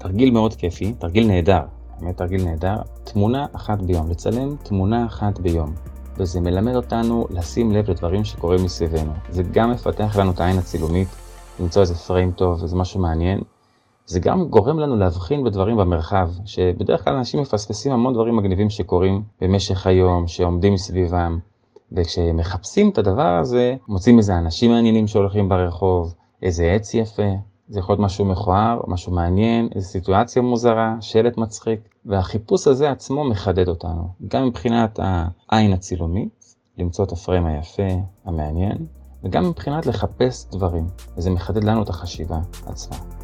תרגיל מאוד כיפי, תרגיל נהדר, באמת תרגיל נהדר, תמונה אחת ביום, לצלם תמונה אחת ביום. וזה מלמד אותנו לשים לב לדברים שקורים מסביבנו. זה גם מפתח לנו את העין הצילומית, למצוא איזה פריים טוב, איזה משהו מעניין. זה גם גורם לנו להבחין בדברים במרחב, שבדרך כלל אנשים מפספסים המון דברים מגניבים שקורים במשך היום, שעומדים מסביבם. וכשמחפשים את הדבר הזה, מוצאים איזה אנשים מעניינים שהולכים ברחוב, איזה עץ יפה, זה יכול להיות משהו מכוער, משהו מעניין, איזו סיטואציה מוזרה, שלט מצחיק, והחיפוש הזה עצמו מחדד אותנו, גם מבחינת העין הצילומית, למצוא את הפריים היפה, המעניין, וגם מבחינת לחפש דברים, וזה מחדד לנו את החשיבה עצמה.